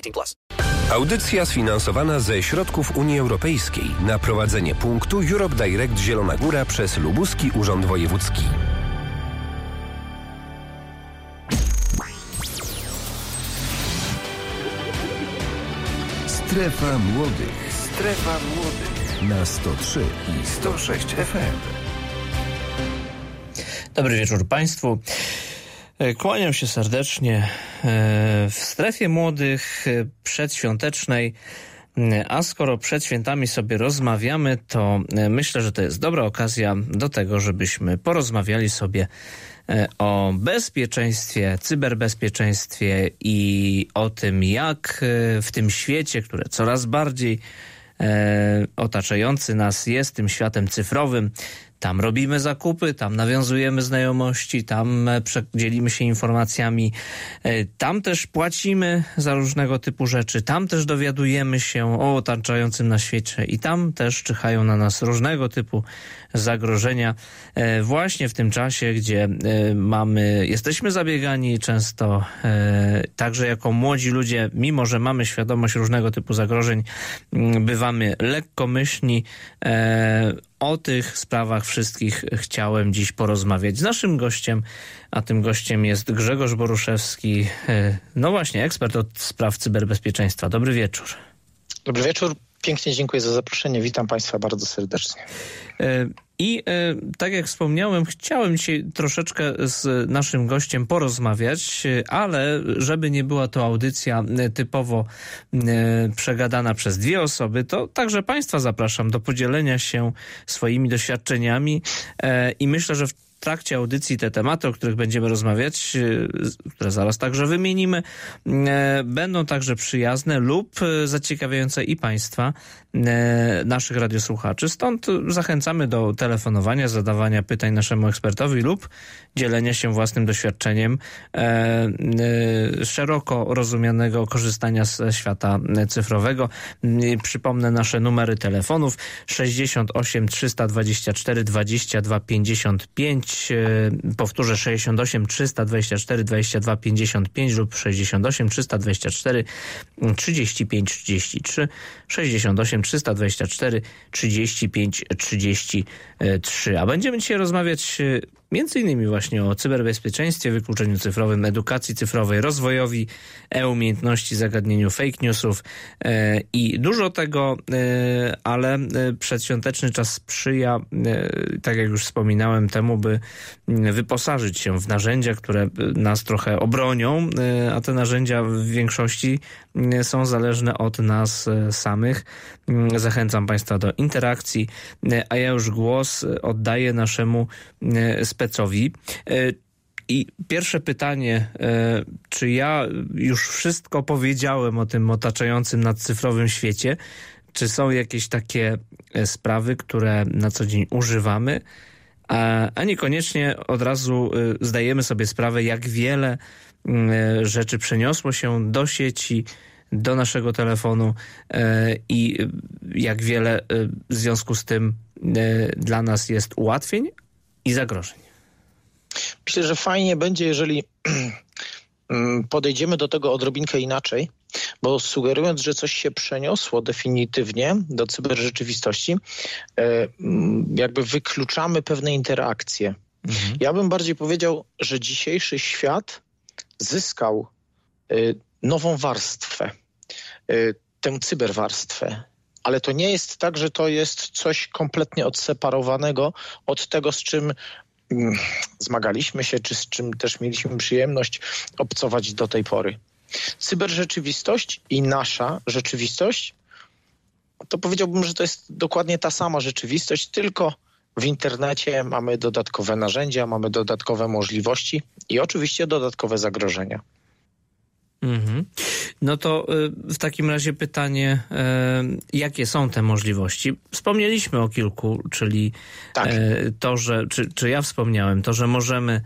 18 plus. Audycja sfinansowana ze środków Unii Europejskiej na prowadzenie punktu Europe Direct Zielona Góra przez Lubuski Urząd Wojewódzki. Strefa Młodych. Strefa Młodych. Na 103 i 106 FM. Dobry wieczór Państwu. E, Kłaniam się serdecznie e, w strefie młodych e, przedświątecznej. A skoro przed świętami sobie rozmawiamy, to myślę, że to jest dobra okazja do tego, żebyśmy porozmawiali sobie o bezpieczeństwie, cyberbezpieczeństwie i o tym, jak w tym świecie, które coraz bardziej otaczający nas jest, tym światem cyfrowym, tam robimy zakupy, tam nawiązujemy znajomości, tam e, dzielimy się informacjami, e, tam też płacimy za różnego typu rzeczy, tam też dowiadujemy się o otaczającym na świecie i tam też czyhają na nas różnego typu zagrożenia. E, właśnie w tym czasie, gdzie mamy, jesteśmy zabiegani często także jako młodzi ludzie, mimo że mamy świadomość różnego typu zagrożeń, bywamy lekkomyślni, o tych sprawach wszystkich chciałem dziś porozmawiać z naszym gościem, a tym gościem jest Grzegorz Boruszewski, e, no właśnie, ekspert od spraw cyberbezpieczeństwa. Dobry wieczór. Dobry wieczór. Pięknie dziękuję za zaproszenie. Witam Państwa bardzo serdecznie. E, I e, tak jak wspomniałem, chciałem dzisiaj troszeczkę z naszym gościem porozmawiać, ale żeby nie była to audycja typowo przegadana przez dwie osoby, to także Państwa zapraszam do podzielenia się swoimi doświadczeniami i myślę, że w trakcie audycji te tematy, o których będziemy rozmawiać, e, które zaraz także wymienimy, e, będą także przyjazne lub e, zaciekawiające i Państwa, naszych radiosłuchaczy. Stąd zachęcamy do telefonowania, zadawania pytań naszemu ekspertowi lub dzielenia się własnym doświadczeniem szeroko rozumianego korzystania ze świata cyfrowego. Przypomnę nasze numery telefonów 68 324 22 55 powtórzę 68 324 22 55 lub 68 324 35 33 68 324 35 33. A będziemy dzisiaj rozmawiać Innymi właśnie o cyberbezpieczeństwie, wykluczeniu cyfrowym, edukacji cyfrowej, rozwojowi e-umiejętności, zagadnieniu fake newsów e, i dużo tego, e, ale e, przedświąteczny czas sprzyja, tak jak już wspominałem, temu, by wyposażyć się w narzędzia, które nas trochę obronią, a te narzędzia w większości są zależne od nas samych. Zachęcam Państwa do interakcji, a ja już głos oddaję naszemu specjalistowi specowi. E, I pierwsze pytanie, e, czy ja już wszystko powiedziałem o tym otaczającym nad cyfrowym świecie? Czy są jakieś takie e, sprawy, które na co dzień używamy, a niekoniecznie od razu zdajemy sobie sprawę, jak wiele rzeczy przeniosło się do sieci, do naszego telefonu i jak wiele w związku z tym dla nas jest ułatwień i zagrożeń. Myślę, że fajnie będzie, jeżeli mm, podejdziemy do tego odrobinkę inaczej, bo sugerując, że coś się przeniosło definitywnie do cyberrzeczywistości, e, mm, jakby wykluczamy pewne interakcje. Mhm. Ja bym bardziej powiedział, że dzisiejszy świat zyskał e, nową warstwę, y, tę cyberwarstwę. Ale to nie jest tak, że to jest coś kompletnie odseparowanego od tego, z czym zmagaliśmy się, czy z czym też mieliśmy przyjemność obcować do tej pory. Cyberrzeczywistość i nasza rzeczywistość, to powiedziałbym, że to jest dokładnie ta sama rzeczywistość, tylko w internecie mamy dodatkowe narzędzia, mamy dodatkowe możliwości i oczywiście dodatkowe zagrożenia. Mhm. No to y, w takim razie pytanie, y, jakie są te możliwości? Wspomnieliśmy o kilku, czyli Tak. y, to, że, czy, czy ja wspomniałem, to, że możemy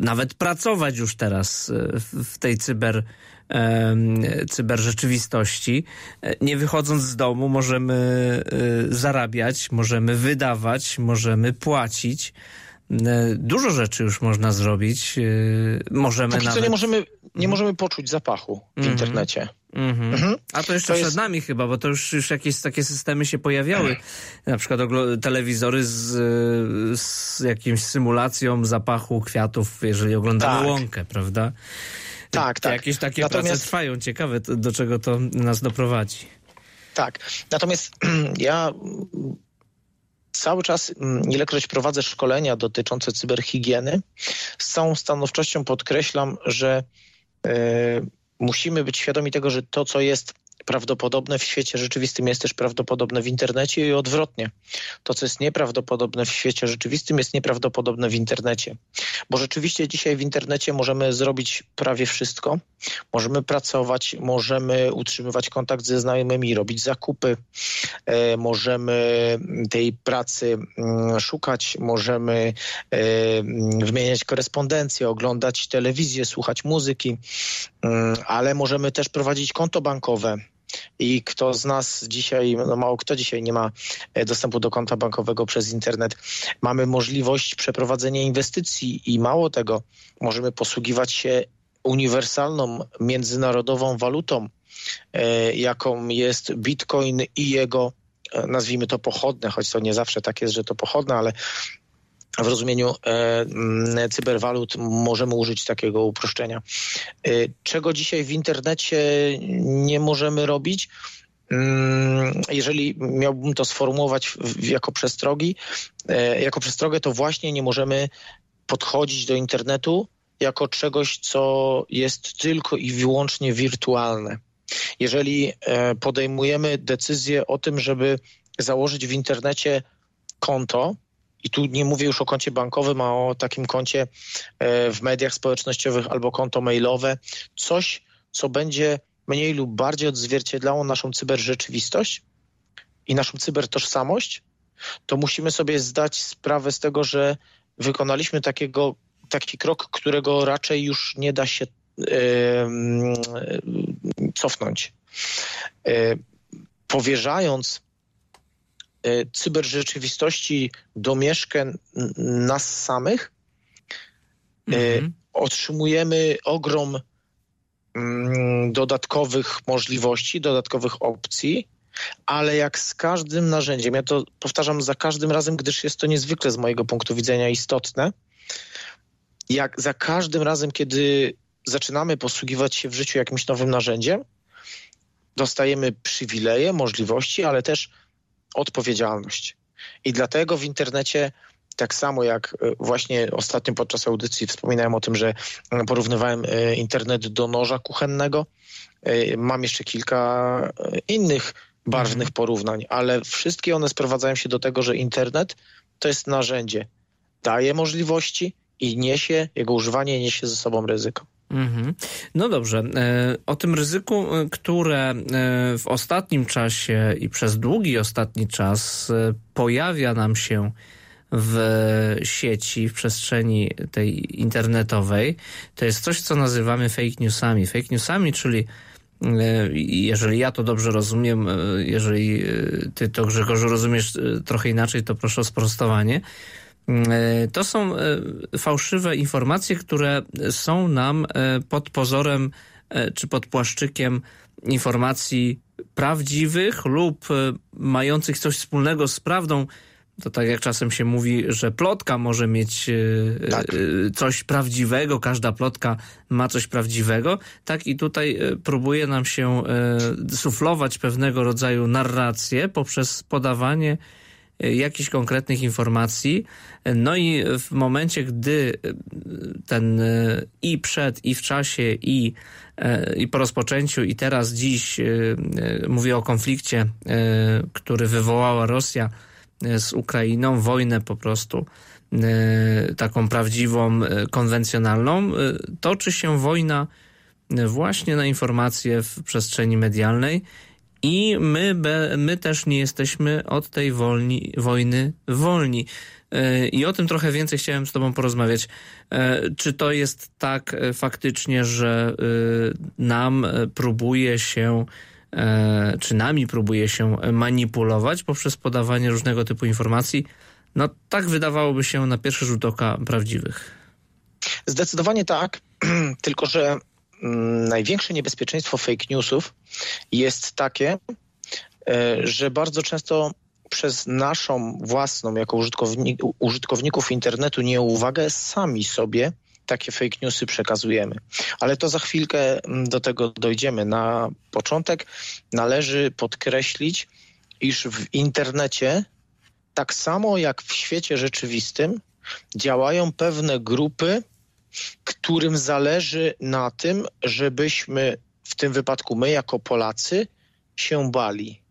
nawet pracować już teraz w, tej cyber, cyberrzeczywistości. E, Nie wychodząc z domu możemy zarabiać, możemy wydawać, możemy płacić. E, Dużo rzeczy już można zrobić. E, Możemy Póki nawet... nie możemy, nie możemy poczuć zapachu w Mhm. internecie. Mhm. Mhm. A to jeszcze To przed jest- nami chyba, bo to już, już jakieś takie systemy się pojawiały. Na przykład telewizory z, z jakimś symulacją zapachu kwiatów, jeżeli oglądamy Tak. łąkę, prawda? Tak, tak. Jakieś takie prace Natomiast- trwają. Ciekawe, do czego to nas doprowadzi. Tak. Natomiast ja mm, cały czas, mm, ilekroć prowadzę szkolenia dotyczące cyberhigieny, z całą stanowczością podkreślam, że e, musimy być świadomi tego, że to, co jest prawdopodobne w świecie rzeczywistym, jest też prawdopodobne w internecie i odwrotnie. To, co jest nieprawdopodobne w świecie rzeczywistym, jest nieprawdopodobne w internecie. Bo rzeczywiście dzisiaj w internecie możemy zrobić prawie wszystko. Możemy pracować, możemy utrzymywać kontakt ze znajomymi, robić zakupy, e, możemy tej pracy mm, szukać, możemy e, mm, wymieniać korespondencję, oglądać telewizję, słuchać muzyki, mm, ale możemy też prowadzić konto bankowe. I kto z nas dzisiaj, no mało kto dzisiaj nie ma e, dostępu do konta bankowego przez internet, mamy możliwość przeprowadzenia inwestycji i mało tego, możemy posługiwać się uniwersalną, międzynarodową walutą, e, jaką jest bitcoin i jego, e, nazwijmy to pochodne, choć to nie zawsze tak jest, że to pochodne, ale w rozumieniu e, cyberwalut możemy użyć takiego uproszczenia. E, czego dzisiaj w internecie nie możemy robić? Mm, Jeżeli miałbym to sformułować jako przestrogi, e, jako przestrogę, to właśnie nie możemy podchodzić do internetu jako czegoś, co jest tylko i wyłącznie wirtualne. Jeżeli e, podejmujemy decyzję o tym, żeby założyć w internecie konto, i tu nie mówię już o koncie bankowym, a o takim koncie e, w mediach społecznościowych albo konto mailowe, coś, co będzie mniej lub bardziej odzwierciedlało naszą cyberrzeczywistość i naszą cybertożsamość, to musimy sobie zdać sprawę z tego, że wykonaliśmy takiego, taki krok, którego raczej już nie da się e, cofnąć. E, powierzając cyberrzeczywistości domieszkę nas samych, e, Mhm. otrzymujemy ogrom mm, dodatkowych możliwości, dodatkowych opcji, ale jak z każdym narzędziem, ja to powtarzam za każdym razem, gdyż jest to niezwykle z mojego punktu widzenia istotne, jak za każdym razem, kiedy zaczynamy posługiwać się w życiu jakimś nowym narzędziem, dostajemy przywileje, możliwości, ale też odpowiedzialność. I dlatego w internecie, tak samo jak e, właśnie ostatnio podczas audycji wspominałem o tym, że e, porównywałem e, internet do noża kuchennego, mam jeszcze kilka innych barwnych porównań, ale wszystkie one sprowadzają się do tego, że internet to jest narzędzie. Daje możliwości i niesie, jego używanie niesie ze sobą ryzyko. Mhm. No dobrze. E, O tym ryzyku, e, które e, w ostatnim czasie i przez długi ostatni czas pojawia nam się w sieci, w przestrzeni tej internetowej, to jest coś, co nazywamy fake newsami. Fake newsami, czyli jeżeli ja to dobrze rozumiem, jeżeli ty to Grzegorzu rozumiesz trochę inaczej, to proszę o sprostowanie. E, To są e, fałszywe informacje, które są nam e, pod pozorem czy pod płaszczykiem informacji prawdziwych lub mających coś wspólnego z prawdą To tak jak czasem się mówi, że plotka może mieć Tak. coś prawdziwego, każda plotka ma coś prawdziwego, tak i tutaj próbuje nam się suflować pewnego rodzaju narrację poprzez podawanie jakichś konkretnych informacji. No i w momencie, gdy e, ten e, i przed, i w czasie, i, e, i po rozpoczęciu, i teraz dziś e, e, mówię o konflikcie, e, który wywołała Rosja e, z Ukrainą, wojnę po prostu e, taką prawdziwą, e, konwencjonalną, e, toczy się wojna e, właśnie na informacje w przestrzeni medialnej i my, be, my też nie jesteśmy od tej wolni, wojny wolni. E, I o tym trochę więcej chciałem z Tobą porozmawiać. E, Czy to jest tak e, faktycznie, że nam próbuje się, czy nami próbuje się manipulować poprzez podawanie różnego typu informacji? No tak wydawałoby się na pierwszy rzut oka prawdziwych. Zdecydowanie tak, tylko że największe niebezpieczeństwo fake newsów jest takie, e, że bardzo często przez naszą własną, jako użytkowni użytkowników internetu, nieuwagę sami sobie takie fake newsy przekazujemy. Ale to za chwilkę mm, do tego dojdziemy. Na początek należy podkreślić, iż w internecie, tak samo jak w świecie rzeczywistym, działają pewne grupy, którym zależy na tym, żebyśmy, w tym wypadku my jako Polacy, się bali.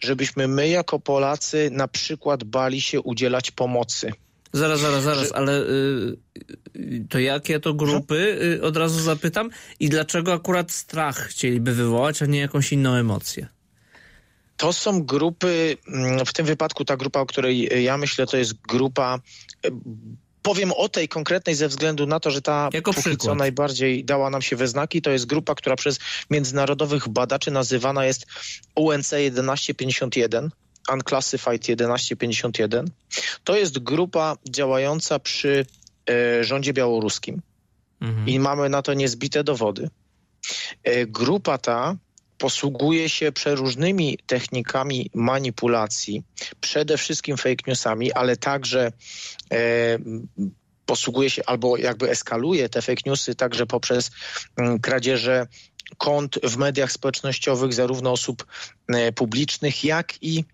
Żebyśmy my jako Polacy na przykład bali się udzielać pomocy. Zaraz, zaraz, zaraz, ale y, y, to jakie to grupy, y, od razu zapytam, i dlaczego akurat strach chcieliby wywołać, a nie jakąś inną emocję? To są grupy, mm, w tym wypadku ta grupa, o której ja myślę, to jest grupa. Powiem o tej konkretnej ze względu na to, że ta Jako co najbardziej dała nam się we znaki. To jest grupa, która przez międzynarodowych badaczy nazywana jest UNC 1151, Unclassified 1151. To jest grupa działająca przy e, rządzie białoruskim Mhm. i mamy na to niezbite dowody. E, Grupa ta posługuje się przeróżnymi technikami manipulacji, przede wszystkim fake newsami, ale także e, posługuje się albo jakby eskaluje te fake newsy także poprzez m, kradzieże kont w mediach społecznościowych zarówno osób e, publicznych, jak i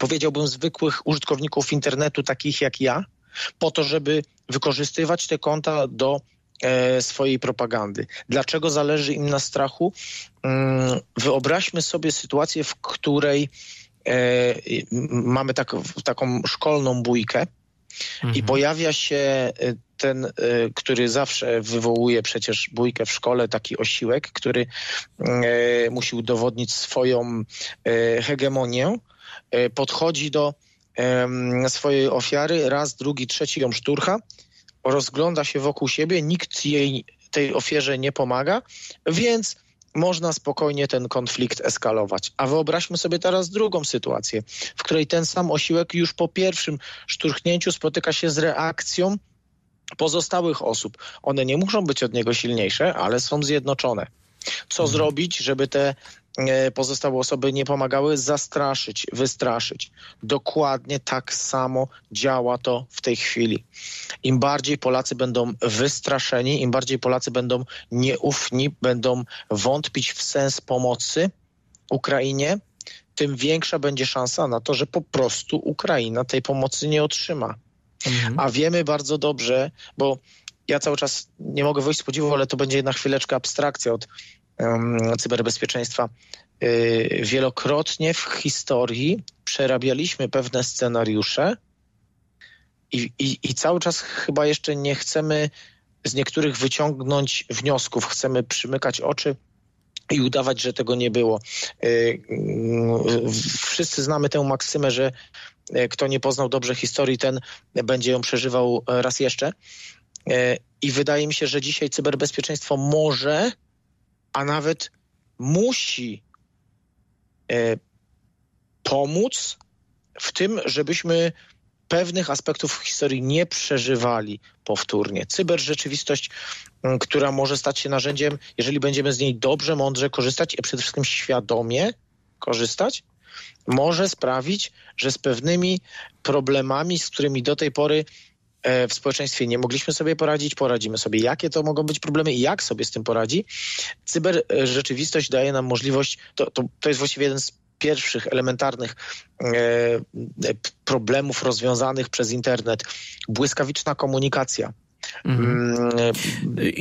powiedziałbym zwykłych użytkowników internetu, takich jak ja, po to, żeby wykorzystywać te konta do swojej propagandy. Dlaczego zależy im na strachu? Mm, Wyobraźmy sobie sytuację, w której e, mamy tak, taką szkolną bójkę i pojawia się e, ten, e, który zawsze wywołuje przecież bójkę w szkole, taki osiłek, który e, musi udowodnić swoją e, hegemonię, e, podchodzi do swojej ofiary, raz, drugi, trzeci ją szturcha, rozgląda się wokół siebie, nikt jej, tej ofierze nie pomaga, więc można spokojnie ten konflikt eskalować. A wyobraźmy sobie teraz drugą sytuację, w której ten sam osiłek już po pierwszym szturchnięciu spotyka się z reakcją pozostałych osób. One nie muszą być od niego silniejsze, ale są zjednoczone. Co zrobić, żeby te pozostałe osoby nie pomagały? Zastraszyć, wystraszyć. Dokładnie tak samo działa to w tej chwili. Im bardziej Polacy będą wystraszeni, im bardziej Polacy będą nieufni, będą wątpić w sens pomocy Ukrainie, tym większa będzie szansa na to, że po prostu Ukraina tej pomocy nie otrzyma. A wiemy bardzo dobrze, bo ja cały czas nie mogę wyjść z podziwu, ale to będzie na chwileczkę abstrakcja od cyberbezpieczeństwa. Yy, wielokrotnie w historii przerabialiśmy pewne scenariusze i, i, i cały czas chyba jeszcze nie chcemy z niektórych wyciągnąć wniosków. Chcemy przymykać oczy i udawać, że tego nie było. Yy, yy, Wszyscy znamy tę maksymę, że e, kto nie poznał dobrze historii, ten będzie ją przeżywał e, raz jeszcze. E, I wydaje mi się, że dzisiaj cyberbezpieczeństwo może, a nawet musi e, pomóc w tym, żebyśmy pewnych aspektów historii nie przeżywali powtórnie. Cyberrzeczywistość, m, która może stać się narzędziem, jeżeli będziemy z niej dobrze, mądrze korzystać i przede wszystkim świadomie korzystać, może sprawić, że z pewnymi problemami, z którymi do tej pory w społeczeństwie nie mogliśmy sobie poradzić, poradzimy sobie. Jakie to mogą być problemy i jak sobie z tym poradzi? Cyber e, rzeczywistość daje nam możliwość, to, to, to jest właściwie jeden z pierwszych elementarnych e, problemów rozwiązanych przez internet. Błyskawiczna komunikacja. Mhm.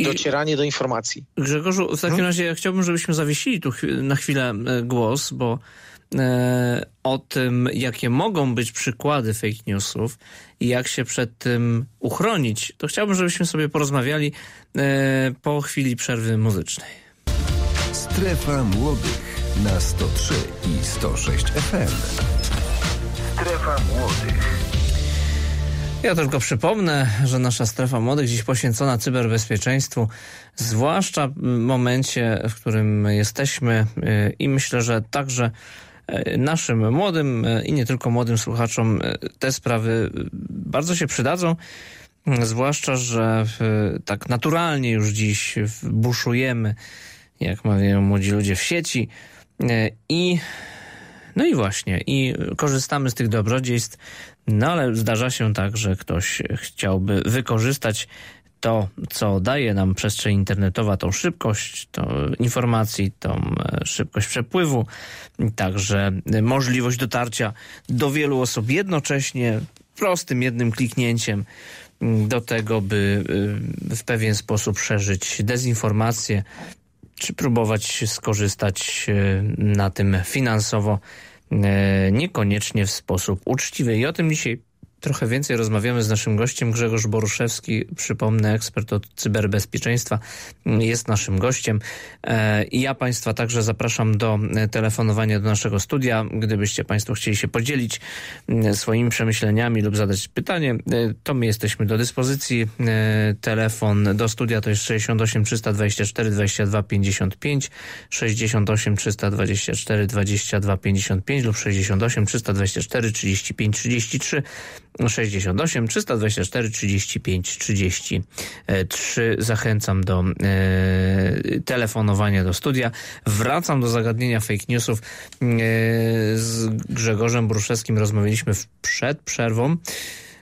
Docieranie do informacji. Grzegorzu, w takim hmm? razie ja chciałbym, żebyśmy zawiesili tu na chwilę głos, bo E, o tym, jakie mogą być przykłady fake newsów i jak się przed tym uchronić, to chciałbym, żebyśmy sobie porozmawiali e, po chwili przerwy muzycznej. Strefa Młodych na 103 i 106 FM. Strefa Młodych. Ja tylko przypomnę, że nasza strefa młodych dziś poświęcona cyberbezpieczeństwu, zwłaszcza w momencie, w którym jesteśmy e, i myślę, że także E, naszym młodym e, i nie tylko młodym słuchaczom e, te sprawy bardzo się przydadzą. Zwłaszcza, że tak naturalnie już dziś buszujemy, jak mawiają młodzi ludzie, w sieci i no i właśnie, i korzystamy z tych dobrodziejstw, no ale zdarza się tak, że ktoś chciałby wykorzystać to, co daje nam przestrzeń internetowa, tą szybkość tą informacji, tą e, szybkość przepływu, także możliwość dotarcia do wielu osób jednocześnie, prostym jednym kliknięciem do tego, by e, w pewien sposób szerzyć dezinformację, czy próbować skorzystać e, na tym finansowo, niekoniecznie w sposób uczciwy. I o tym dzisiaj trochę więcej rozmawiamy z naszym gościem. Grzegorz Boruszewski, przypomnę, ekspert od cyberbezpieczeństwa, jest naszym gościem. E, I ja Państwa także zapraszam do e, telefonowania do naszego studia. Gdybyście Państwo chcieli się podzielić swoimi przemyśleniami lub zadać pytanie, e, to my jesteśmy do dyspozycji. Telefon do studia to jest 68 324 22 55, 68 324 22 55 lub 68 324 35 33. 68 324 35 33. Zachęcam do e, telefonowania do studia. Wracam do zagadnienia fake newsów. E, z Grzegorzem Bruszewskim rozmawialiśmy przed przerwą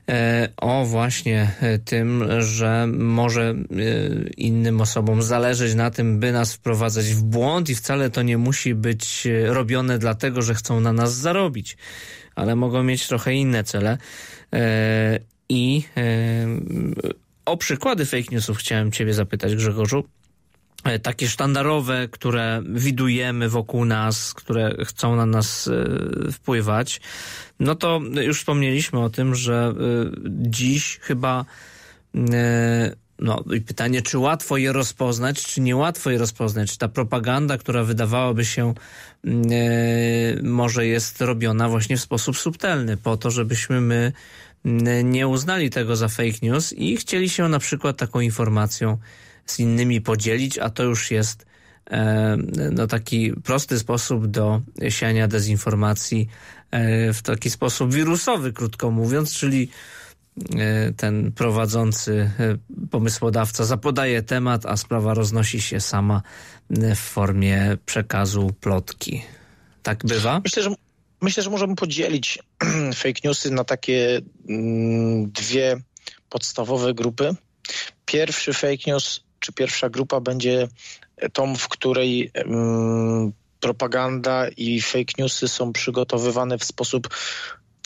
e, o właśnie tym, że może e, innym osobom zależeć na tym, by nas wprowadzać w błąd i wcale to nie musi być robione dlatego, że chcą na nas zarobić, ale mogą mieć trochę inne cele. E, I e, o przykłady fake newsów chciałem Ciebie zapytać, Grzegorzu. E, takie sztandarowe, które widujemy wokół nas, które chcą na nas wpływać. No to już wspomnieliśmy o tym, że dziś chyba no i pytanie, czy łatwo je rozpoznać, czy niełatwo je rozpoznać? Czy ta propaganda, która wydawałaby się e, może jest robiona właśnie w sposób subtelny, po to, żebyśmy my nie uznali tego za fake news i chcieli się na przykład taką informacją z innymi podzielić, a to już jest e, no, taki prosty sposób do siania dezinformacji e, w taki sposób wirusowy, krótko mówiąc, czyli ten prowadzący e, pomysłodawca zapodaje temat, a sprawa roznosi się sama e, w formie przekazu plotki. Tak bywa? Myślę, że, myślę, że możemy podzielić fake newsy na takie mm, dwie podstawowe grupy. Pierwszy fake news, czy pierwsza grupa będzie tą, w której mm, propaganda i fake newsy są przygotowywane w sposób,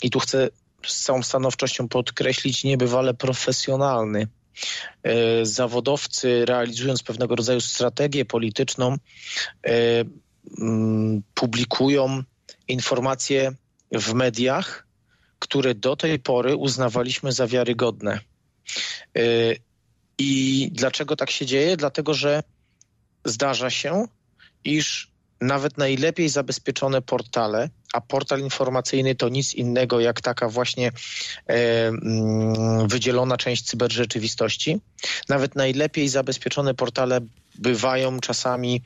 i tu chcę z całą stanowczością podkreślić, niebywale profesjonalny. E, zawodowcy, realizując pewnego rodzaju strategię polityczną, e, mm, publikują informacje w mediach, które do tej pory uznawaliśmy za wiarygodne. E, I dlaczego tak się dzieje? Dlatego, że zdarza się, iż nawet najlepiej zabezpieczone portale, a portal informacyjny to nic innego jak taka właśnie e, mm, wydzielona część cyberrzeczywistości. Nawet najlepiej zabezpieczone portale bywają czasami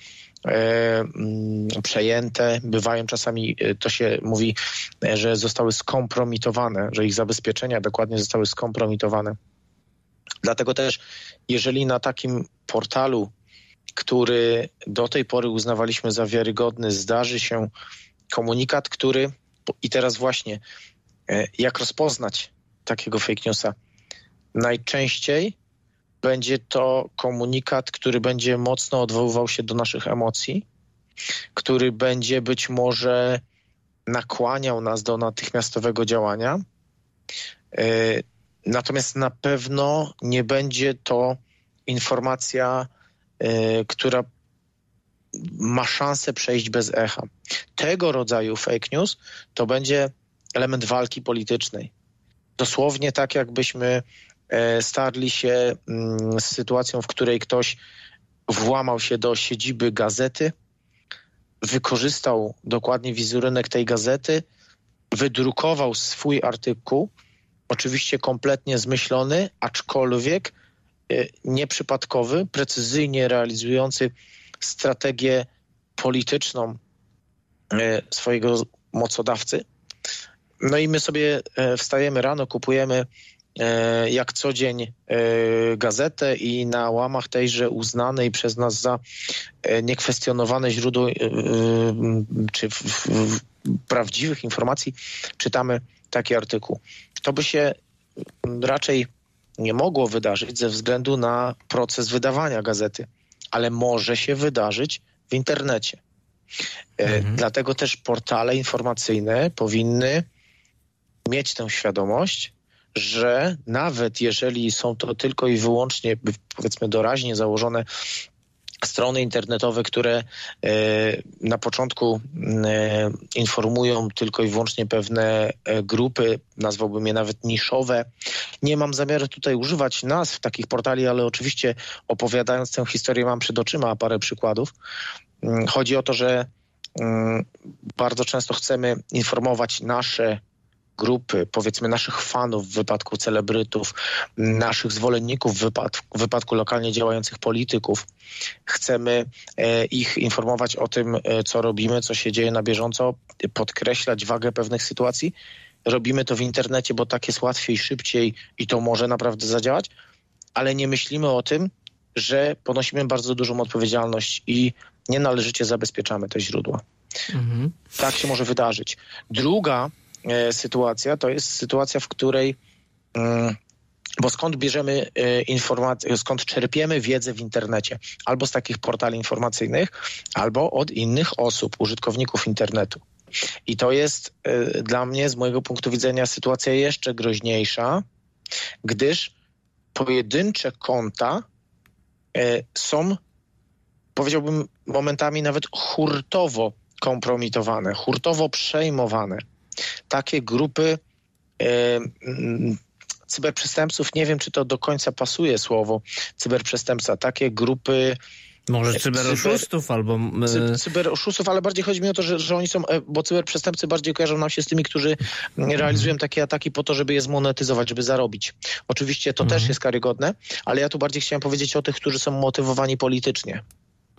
e, mm, przejęte, bywają czasami, e, to się mówi, e, że zostały skompromitowane, że ich zabezpieczenia dokładnie zostały skompromitowane. Dlatego też, jeżeli na takim portalu który do tej pory uznawaliśmy za wiarygodny, zdarzy się komunikat, który i teraz właśnie e, jak rozpoznać takiego fake newsa? Najczęściej będzie to komunikat, który będzie mocno odwoływał się do naszych emocji, który będzie być może nakłaniał nas do natychmiastowego działania. E, natomiast na pewno nie będzie to informacja, która ma szansę przejść bez echa. Tego rodzaju fake news to będzie element walki politycznej. Dosłownie tak, jakbyśmy e, starli się mm, z sytuacją, w której ktoś włamał się do siedziby gazety, wykorzystał dokładnie wizerunek tej gazety, wydrukował swój artykuł, oczywiście kompletnie zmyślony, aczkolwiek e, nieprzypadkowy, precyzyjnie realizujący strategię polityczną e, swojego mocodawcy. No i my sobie e, wstajemy rano, kupujemy e, jak co dzień gazetę i na łamach tejże uznanej przez nas za niekwestionowane źródło czy w, w, prawdziwych informacji czytamy taki artykuł. To by się raczej nie mogło wydarzyć ze względu na proces wydawania gazety ale może się wydarzyć w internecie. E, mhm. Dlatego też portale informacyjne powinny mieć tę świadomość, że nawet jeżeli są to tylko i wyłącznie, powiedzmy, doraźnie założone strony internetowe, które e, na początku e, informują tylko i wyłącznie pewne e, grupy, nazwałbym je nawet niszowe. Nie mam zamiaru tutaj używać nazw takich portali, ale oczywiście opowiadając tę historię mam przed oczyma parę przykładów. Mm, chodzi o to, że mm, bardzo często chcemy informować nasze grupy, powiedzmy naszych fanów w wypadku celebrytów, naszych zwolenników w wypadku, w wypadku lokalnie działających polityków. Chcemy e, ich informować o tym, e, co robimy, co się dzieje na bieżąco, podkreślać wagę pewnych sytuacji. Robimy to w internecie, bo tak jest łatwiej, szybciej i to może naprawdę zadziałać, ale nie myślimy o tym, że ponosimy bardzo dużą odpowiedzialność i nienależycie zabezpieczamy te źródła. Mhm. Tak się może wydarzyć. Druga sytuacja to jest sytuacja, w której mm, bo skąd bierzemy e, informacje, skąd czerpiemy wiedzę w internecie? Albo z takich portali informacyjnych, albo od innych osób, użytkowników internetu. I to jest e, dla mnie, z mojego punktu widzenia, sytuacja jeszcze groźniejsza, gdyż pojedyncze konta są, powiedziałbym, momentami nawet hurtowo kompromitowane, hurtowo przejmowane takie grupy e, mm, cyberprzestępców, nie wiem czy to do końca pasuje słowo cyberprzestępca, takie grupy może cyberoszustów cyber, albo... E, cyberoszustów, ale bardziej chodzi mi o to, że, że oni są, e, bo cyberprzestępcy bardziej kojarzą nam się z tymi, którzy realizują takie ataki po to, żeby je zmonetyzować, żeby zarobić. Oczywiście to mhm. też jest karygodne, ale ja tu bardziej chciałem powiedzieć o tych, którzy są motywowani politycznie.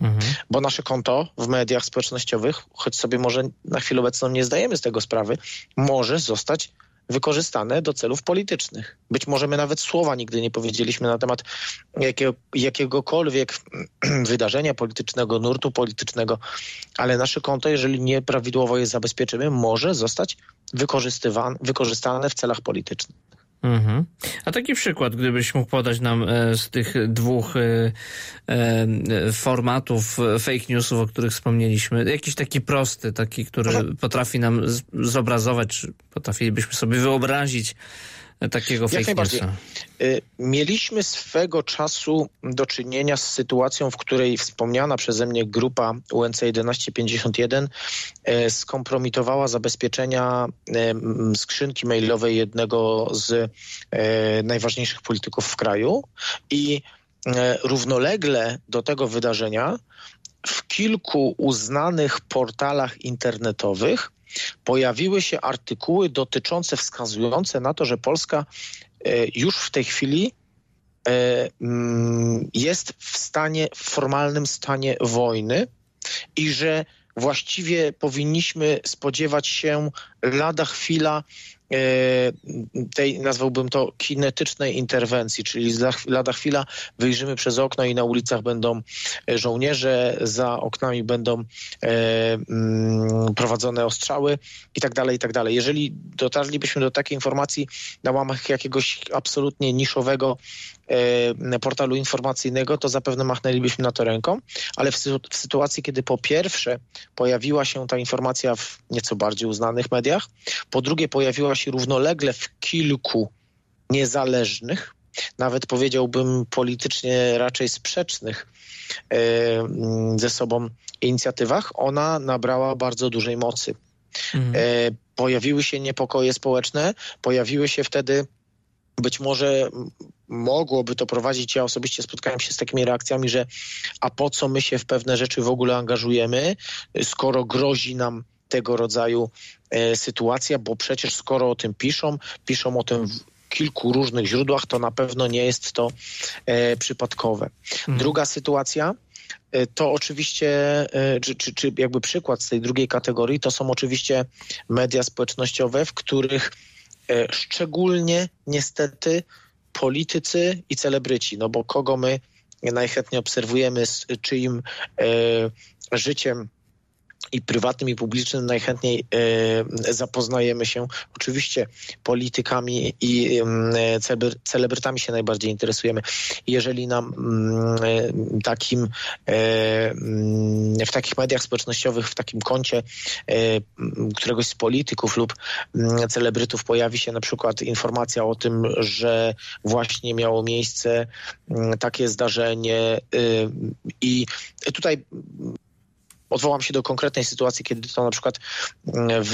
Mhm. Bo nasze konto w mediach społecznościowych, choć sobie może na chwilę obecną nie zdajemy z tego sprawy, może zostać wykorzystane do celów politycznych. Być może my nawet słowa nigdy nie powiedzieliśmy na temat jakiego, jakiegokolwiek wydarzenia politycznego, nurtu politycznego, ale nasze konto, jeżeli nieprawidłowo je zabezpieczymy, może zostać wykorzystane w celach politycznych. Mhm. A taki przykład, gdybyś mógł podać nam e, z tych dwóch e, e, formatów fake newsów, o których wspomnieliśmy, jakiś taki prosty, taki, który potrafi nam zobrazować, czy potrafilibyśmy sobie wyobrazić takiego fake newsa. Y, mieliśmy swego czasu do czynienia z sytuacją, w której wspomniana przeze mnie grupa UNC 1151 y, skompromitowała zabezpieczenia y, skrzynki mailowej jednego z najważniejszych polityków w kraju i równolegle do tego wydarzenia w kilku uznanych portalach internetowych pojawiły się artykuły dotyczące, wskazujące na to, że Polska e, już w tej chwili e, mm, jest w stanie, w formalnym stanie wojny i że właściwie powinniśmy spodziewać się lada chwila tej, nazwałbym to, kinetycznej interwencji, czyli za lada chwila wyjrzymy przez okno i na ulicach będą żołnierze, za oknami będą mm, prowadzone ostrzały i tak dalej, i tak dalej. Jeżeli dotarlibyśmy do takiej informacji na łamach jakiegoś absolutnie niszowego E, portalu informacyjnego, to zapewne machnęlibyśmy na to ręką, ale w, w, sytuacji, kiedy po pierwsze pojawiła się ta informacja w nieco bardziej uznanych mediach, po drugie pojawiła się równolegle w kilku niezależnych, nawet powiedziałbym politycznie raczej sprzecznych e, ze sobą inicjatywach, ona nabrała bardzo dużej mocy. Mhm. E, pojawiły się niepokoje społeczne, pojawiły się wtedy być może mogłoby to prowadzić, ja osobiście spotkałem się z takimi reakcjami, że a po co my się w pewne rzeczy w ogóle angażujemy, skoro grozi nam tego rodzaju e, sytuacja, bo przecież skoro o tym piszą, piszą o tym w kilku różnych źródłach, to na pewno nie jest to e, przypadkowe. Hmm. Druga sytuacja, e, to oczywiście, e, czy, czy, czy jakby przykład z tej drugiej kategorii, to są oczywiście media społecznościowe, w których szczególnie niestety politycy i celebryci, no bo kogo my najchętniej obserwujemy, z czyim e, życiem i prywatnym, i publicznym najchętniej e, zapoznajemy się. Oczywiście politykami i celebrytami się najbardziej interesujemy. Jeżeli nam mm, e, takim e, mm, w takich mediach społecznościowych, w takim koncie któregoś z polityków lub mm, celebrytów pojawi się na przykład informacja o tym, że właśnie miało miejsce takie zdarzenie i tutaj odwołam się do konkretnej sytuacji, kiedy to na przykład mm, w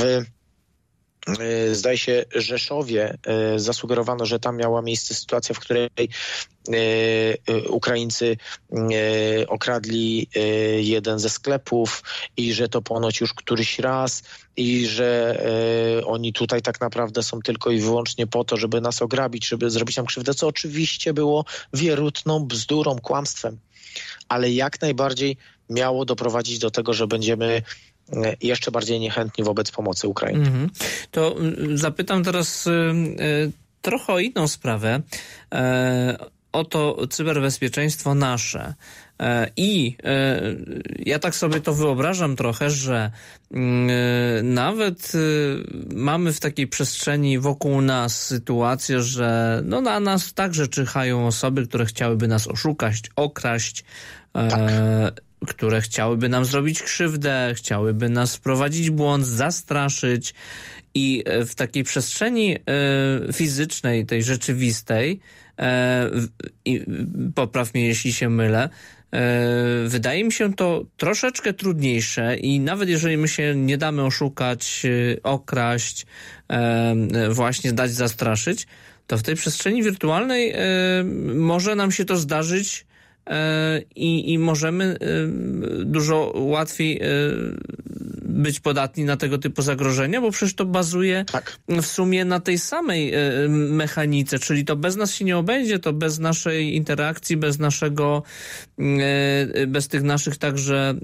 y, zdaje się Rzeszowie y, zasugerowano, że tam miała miejsce sytuacja, w której Ukraińcy okradli jeden ze sklepów i że to ponoć już któryś raz i że oni tutaj tak naprawdę są tylko i wyłącznie po to, żeby nas ograbić, żeby zrobić nam krzywdę, co oczywiście było wierutną bzdurą, kłamstwem. Ale jak najbardziej miało doprowadzić do tego, że będziemy e, jeszcze bardziej niechętni wobec pomocy Ukrainie. Mm -hmm. To zapytam teraz y, y, trochę o inną sprawę. E, o to cyberbezpieczeństwo nasze. E, I ja tak sobie to wyobrażam trochę, że mm, nawet mamy w takiej przestrzeni wokół nas sytuację, że no na nas także czyhają osoby, które chciałyby nas oszukać, okraść. Tak które chciałyby nam zrobić krzywdę, chciałyby nas wprowadzić błąd, zastraszyć. I e, w takiej przestrzeni e, fizycznej, tej rzeczywistej, e, popraw mnie, jeśli się mylę, wydaje mi się to troszeczkę trudniejsze i nawet jeżeli my się nie damy oszukać, okraść, właśnie dać zastraszyć, to w tej przestrzeni wirtualnej może nam się to zdarzyć E, i, i możemy e, dużo łatwiej e, być podatni na tego typu zagrożenia, bo przecież to bazuje tak. w sumie na tej samej mechanice, czyli to bez nas się nie obędzie, to bez naszej interakcji, bez naszego, bez tych naszych także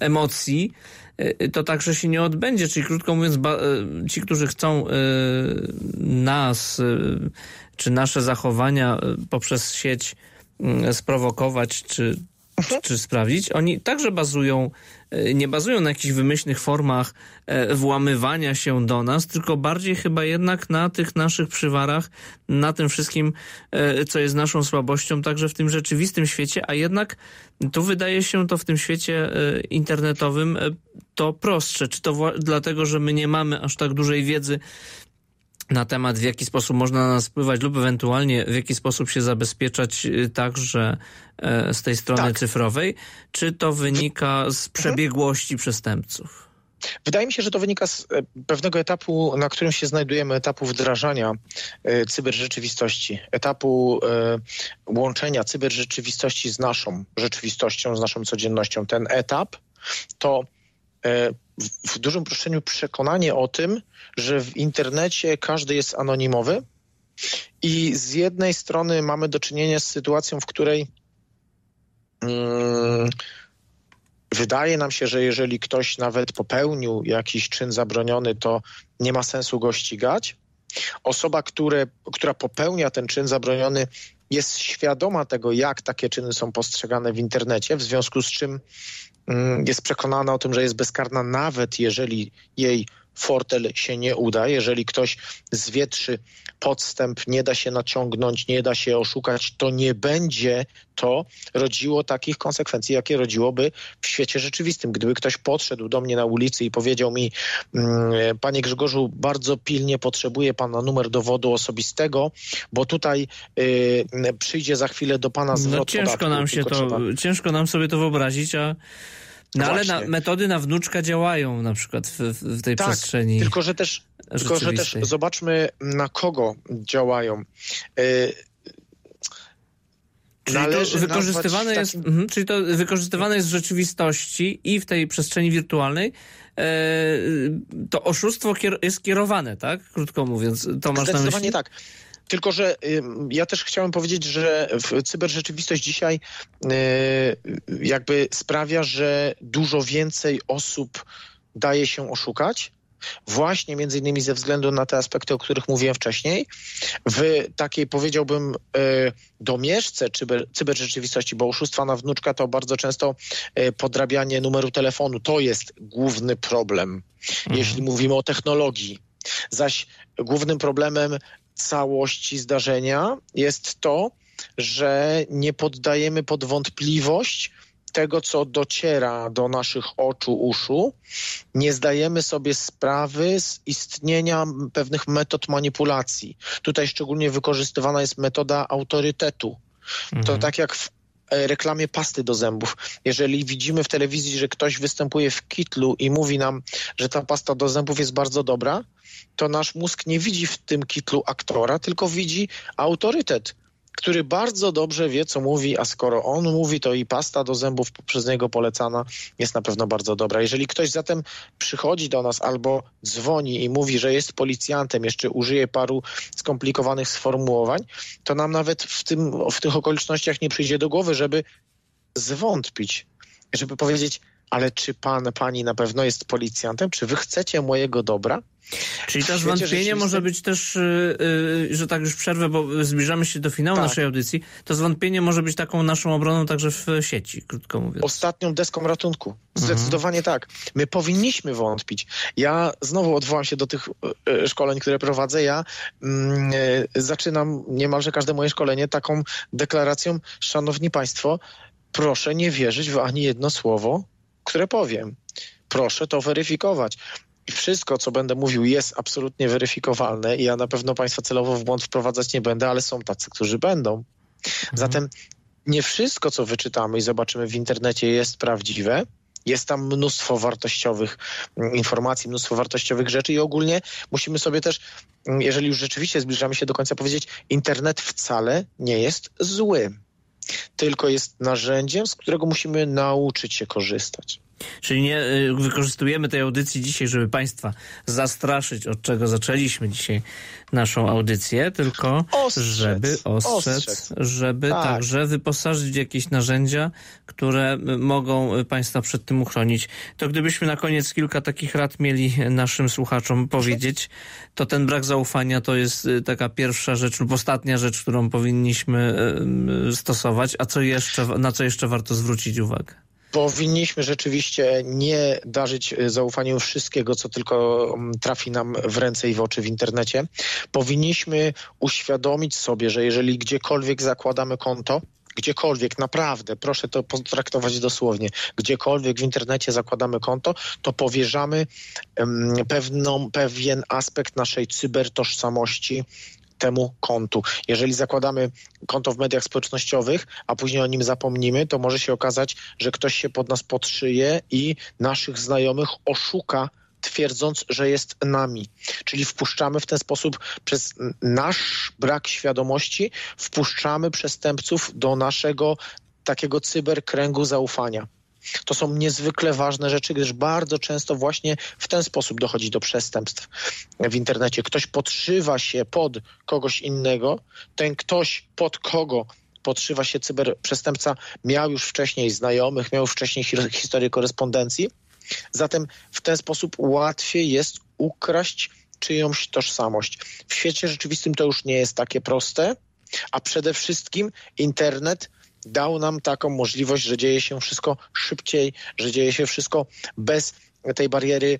emocji, to także się nie odbędzie. Czyli krótko mówiąc, ci, którzy chcą nas, czy nasze zachowania poprzez sieć sprowokować czy, czy, czy sprawdzić, oni także bazują, e, nie bazują na jakichś wymyślnych formach e, włamywania się do nas, tylko bardziej chyba jednak na tych naszych przywarach, na tym wszystkim, e, co jest naszą słabością, także w tym rzeczywistym świecie, a jednak tu wydaje się to w tym świecie internetowym to prostsze. Czy to dlatego, że my nie mamy aż tak dużej wiedzy na temat, w jaki sposób można na nas wpływać lub ewentualnie w jaki sposób się zabezpieczać y, także e, z tej strony tak. cyfrowej, czy to wynika z mhm. przebiegłości mhm. przestępców? Wydaje mi się, że to wynika z e, pewnego etapu, na którym się znajdujemy, etapu wdrażania e, cyberrzeczywistości, etapu łączenia cyberrzeczywistości z naszą rzeczywistością, z naszą codziennością. Ten etap to w dużym uproszczeniu przekonanie o tym, że w internecie każdy jest anonimowy i z jednej strony mamy do czynienia z sytuacją, w której mm, Wydaje nam się, że jeżeli ktoś nawet popełnił jakiś czyn zabroniony, to nie ma sensu go ścigać. Osoba, które, która popełnia ten czyn zabroniony, jest świadoma tego, jak takie czyny są postrzegane w internecie, w związku z czym jest przekonana o tym, że jest bezkarna, nawet jeżeli jej fortel się nie uda. Jeżeli ktoś zwietrzy podstęp, nie da się naciągnąć, nie da się oszukać, to nie będzie to rodziło takich konsekwencji, jakie rodziłoby w świecie rzeczywistym. Gdyby ktoś podszedł do mnie na ulicy i powiedział mi, mm, panie Grzegorzu, bardzo pilnie potrzebuję pana numer dowodu osobistego, bo tutaj y, przyjdzie za chwilę do pana zwrot No ciężko podatku, nam się to, trzeba... ciężko nam sobie to wyobrazić, a no ale na, metody na wnuczka działają na przykład w, w tej tak, przestrzeni. Tylko, że też, tylko, że też zobaczmy, na kogo działają. Y, Czyli to wykorzystywane nazwać jest, takim- mhm, czyli to wykorzystywane jest w rzeczywistości i w tej przestrzeni wirtualnej. E, to oszustwo kier- jest kierowane, tak? Krótko mówiąc. To masz na myśli? tak. Tylko, że ja też chciałem powiedzieć, że cyberrzeczywistość dzisiaj y, jakby sprawia, że dużo więcej osób daje się oszukać. Właśnie między innymi ze względu na te aspekty, o których mówiłem wcześniej, w takiej powiedziałbym y, domieszce cyber, cyberrzeczywistości, bo oszustwa na wnuczka to bardzo często y, podrabianie numeru telefonu. To jest główny problem, jeśli mówimy o technologii. Zaś głównym problemem całości zdarzenia jest to, że nie poddajemy pod wątpliwość tego, co dociera do naszych oczu, uszu. Nie zdajemy sobie sprawy z istnienia pewnych metod manipulacji. Tutaj szczególnie wykorzystywana jest metoda autorytetu. To tak jak w reklamie pasty do zębów. Jeżeli widzimy w telewizji, że ktoś występuje w kitlu i mówi nam, że ta pasta do zębów jest bardzo dobra, to nasz mózg nie widzi w tym kitlu aktora, tylko widzi autorytet, który bardzo dobrze wie, co mówi, a skoro on mówi, to i pasta do zębów przez niego polecana jest na pewno bardzo dobra. Jeżeli ktoś zatem przychodzi do nas albo dzwoni i mówi, że jest policjantem, jeszcze użyje paru skomplikowanych sformułowań, to nam nawet w, tym, w tych okolicznościach nie przyjdzie do głowy, żeby zwątpić, żeby powiedzieć, ale czy pan, pani na pewno jest policjantem? Czy wy chcecie mojego dobra? Czyli to zwątpienie może być też, yy, yy, że tak już przerwę, bo zbliżamy się do finału Tak. naszej audycji, to zwątpienie może być taką naszą obroną także w sieci, krótko mówiąc. ostatnią deską ratunku. Zdecydowanie tak. My powinniśmy wątpić. Ja znowu odwołam się do tych e, szkoleń, które prowadzę. Ja mm, zaczynam niemalże każde moje szkolenie taką deklaracją, szanowni państwo, proszę nie wierzyć w ani jedno słowo, które powiem. Proszę to weryfikować. I wszystko, co będę mówił, jest absolutnie weryfikowalne i ja na pewno państwa celowo w błąd wprowadzać nie będę, ale są tacy, którzy będą. Zatem nie wszystko, co wyczytamy i zobaczymy w internecie, jest prawdziwe. Jest tam mnóstwo wartościowych mm, informacji, mnóstwo wartościowych rzeczy i ogólnie musimy sobie też, mm, jeżeli już rzeczywiście zbliżamy się do końca, powiedzieć, internet wcale nie jest zły. Tylko jest narzędziem, z którego musimy nauczyć się korzystać. Czyli nie y, wykorzystujemy tej audycji dzisiaj, żeby Państwa zastraszyć, od czego zaczęliśmy dzisiaj naszą audycję, tylko Ostrzec. żeby ostrzec, Ostrzec. żeby Tak. także wyposażyć w jakieś narzędzia, które y, mogą y, Państwa przed tym uchronić. To gdybyśmy na koniec kilka takich rad mieli naszym słuchaczom powiedzieć, to ten brak zaufania to jest taka pierwsza rzecz lub ostatnia rzecz, którą powinniśmy stosować, a co jeszcze, na co jeszcze warto zwrócić uwagę? Powinniśmy rzeczywiście nie darzyć y, zaufaniem wszystkiego, co tylko mm, trafi nam w ręce i w oczy w internecie. Powinniśmy uświadomić sobie, że jeżeli gdziekolwiek zakładamy konto, gdziekolwiek, naprawdę, proszę to potraktować dosłownie, gdziekolwiek w internecie zakładamy konto, to powierzamy em, pewną, pewien aspekt naszej cybertożsamości temu kontu. Jeżeli zakładamy konto w mediach społecznościowych, a później o nim zapomnimy, to może się okazać, że ktoś się pod nas podszyje i naszych znajomych oszuka twierdząc, że jest nami. Czyli wpuszczamy w ten sposób przez nasz brak świadomości, wpuszczamy przestępców do naszego takiego cyberkręgu zaufania. To są niezwykle ważne rzeczy, gdyż bardzo często właśnie w ten sposób dochodzi do przestępstw w internecie. Ktoś podszywa się pod kogoś innego, ten ktoś pod kogo podszywa się cyberprzestępca, miał już wcześniej znajomych, miał wcześniej historię korespondencji. Zatem w ten sposób łatwiej jest ukraść czyjąś tożsamość. W świecie rzeczywistym to już nie jest takie proste, a przede wszystkim internet dał nam taką możliwość, że dzieje się wszystko szybciej, że dzieje się wszystko bez tej bariery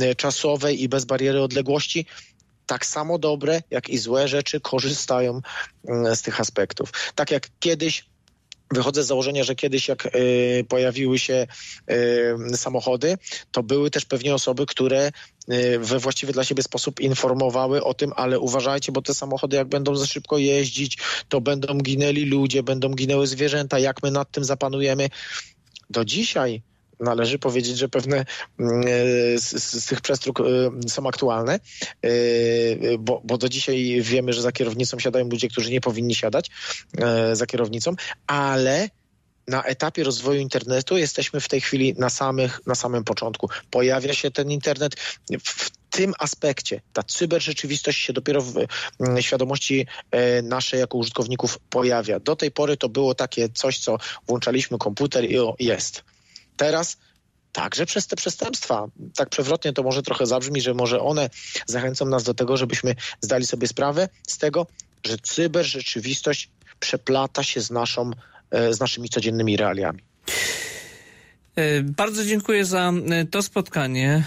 yy, czasowej i bez bariery odległości. Tak samo dobre, jak i złe rzeczy korzystają yy, z tych aspektów. Tak jak kiedyś Wychodzę z założenia, że kiedyś jak y, pojawiły się y, samochody, to były też pewnie osoby, które y, we właściwy dla siebie sposób informowały o tym, ale uważajcie, bo te samochody jak będą za szybko jeździć, to będą ginęli ludzie, będą ginęły zwierzęta, jak my nad tym zapanujemy. Do dzisiaj należy powiedzieć, że pewne mm, e, z, z tych przestróg e, są aktualne, e, bo, bo do dzisiaj wiemy, że za kierownicą siadają ludzie, którzy nie powinni siadać za kierownicą, ale na etapie rozwoju internetu jesteśmy w tej chwili na, samych, na samym początku. Pojawia się ten internet w tym aspekcie. Ta cyberrzeczywistość się dopiero w świadomości naszej jako użytkowników pojawia. Do tej pory to było takie coś, co włączaliśmy komputer i o, jest. Teraz także przez te przestępstwa. Tak przewrotnie to może trochę zabrzmi, że może one zachęcą nas do tego, żebyśmy zdali sobie sprawę z tego, że cyberrzeczywistość przeplata się z, naszą, e, z naszymi codziennymi realiami. E, bardzo dziękuję za e, to spotkanie.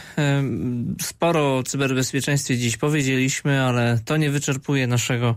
Sporo o cyberbezpieczeństwie dziś powiedzieliśmy, ale to nie wyczerpuje naszego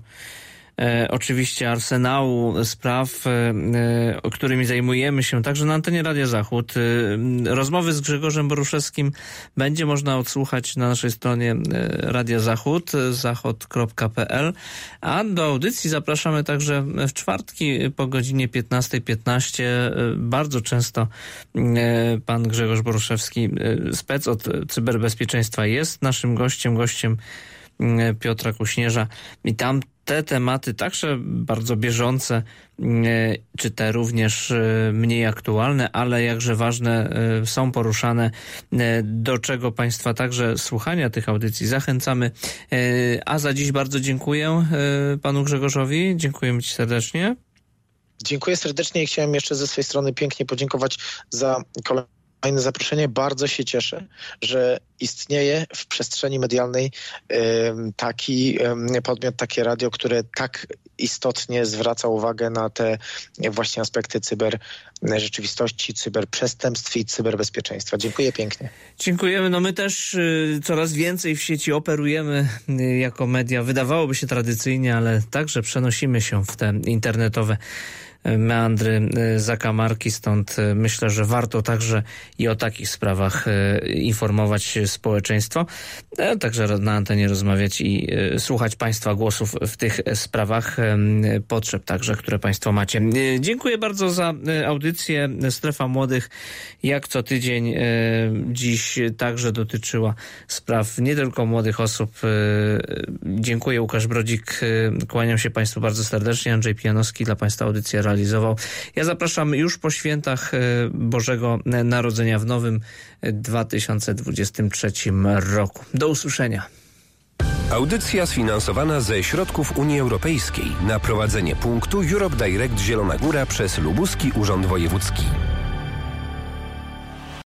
e, oczywiście arsenału spraw, e, e, którymi zajmujemy się także na antenie Radia Zachód. E, rozmowy z Grzegorzem Boruszewskim będzie można odsłuchać na naszej stronie e, Radia Zachód, zachod.pl, a do audycji zapraszamy także w czwartki po godzinie 15.15. .15. E, bardzo często e, pan Grzegorz Boruszewski, spec od cyberbezpieczeństwa jest naszym gościem, gościem Piotra Kuśnierza i tam te tematy, także bardzo bieżące, czy te również mniej aktualne, ale jakże ważne są poruszane, do czego Państwa także słuchania tych audycji zachęcamy. A za dziś bardzo dziękuję Panu Grzegorzowi. Dziękujemy Ci serdecznie. Dziękuję serdecznie i chciałem jeszcze ze swojej strony pięknie podziękować za kolejne fajne zaproszenie. Bardzo się cieszę, że istnieje w przestrzeni medialnej taki podmiot, takie radio, które tak istotnie zwraca uwagę na te właśnie aspekty cyber rzeczywistości, cyberprzestępstw i cyberbezpieczeństwa. Dziękuję pięknie. Dziękujemy. No my też y, coraz więcej w sieci operujemy y, jako media. Wydawałoby się tradycyjnie, ale także przenosimy się w te internetowe meandry y, zakamarki, stąd y, myślę, że warto także i o takich sprawach y, informować społeczeństwo, także na antenie rozmawiać i słuchać Państwa głosów w tych sprawach, potrzeb także, które Państwo macie. Dziękuję bardzo za audycję. Strefa Młodych jak co tydzień dziś także dotyczyła spraw nie tylko młodych osób. Dziękuję Łukasz Brodzik, kłaniam się Państwu bardzo serdecznie. Andrzej Pijanowski dla Państwa audycję Ja zapraszam już po świętach e, Bożego Narodzenia w nowym 2023 roku. Do usłyszenia. Audycja sfinansowana ze środków Unii Europejskiej na prowadzenie punktu Europe Direct Zielona Góra przez Lubuski Urząd Wojewódzki.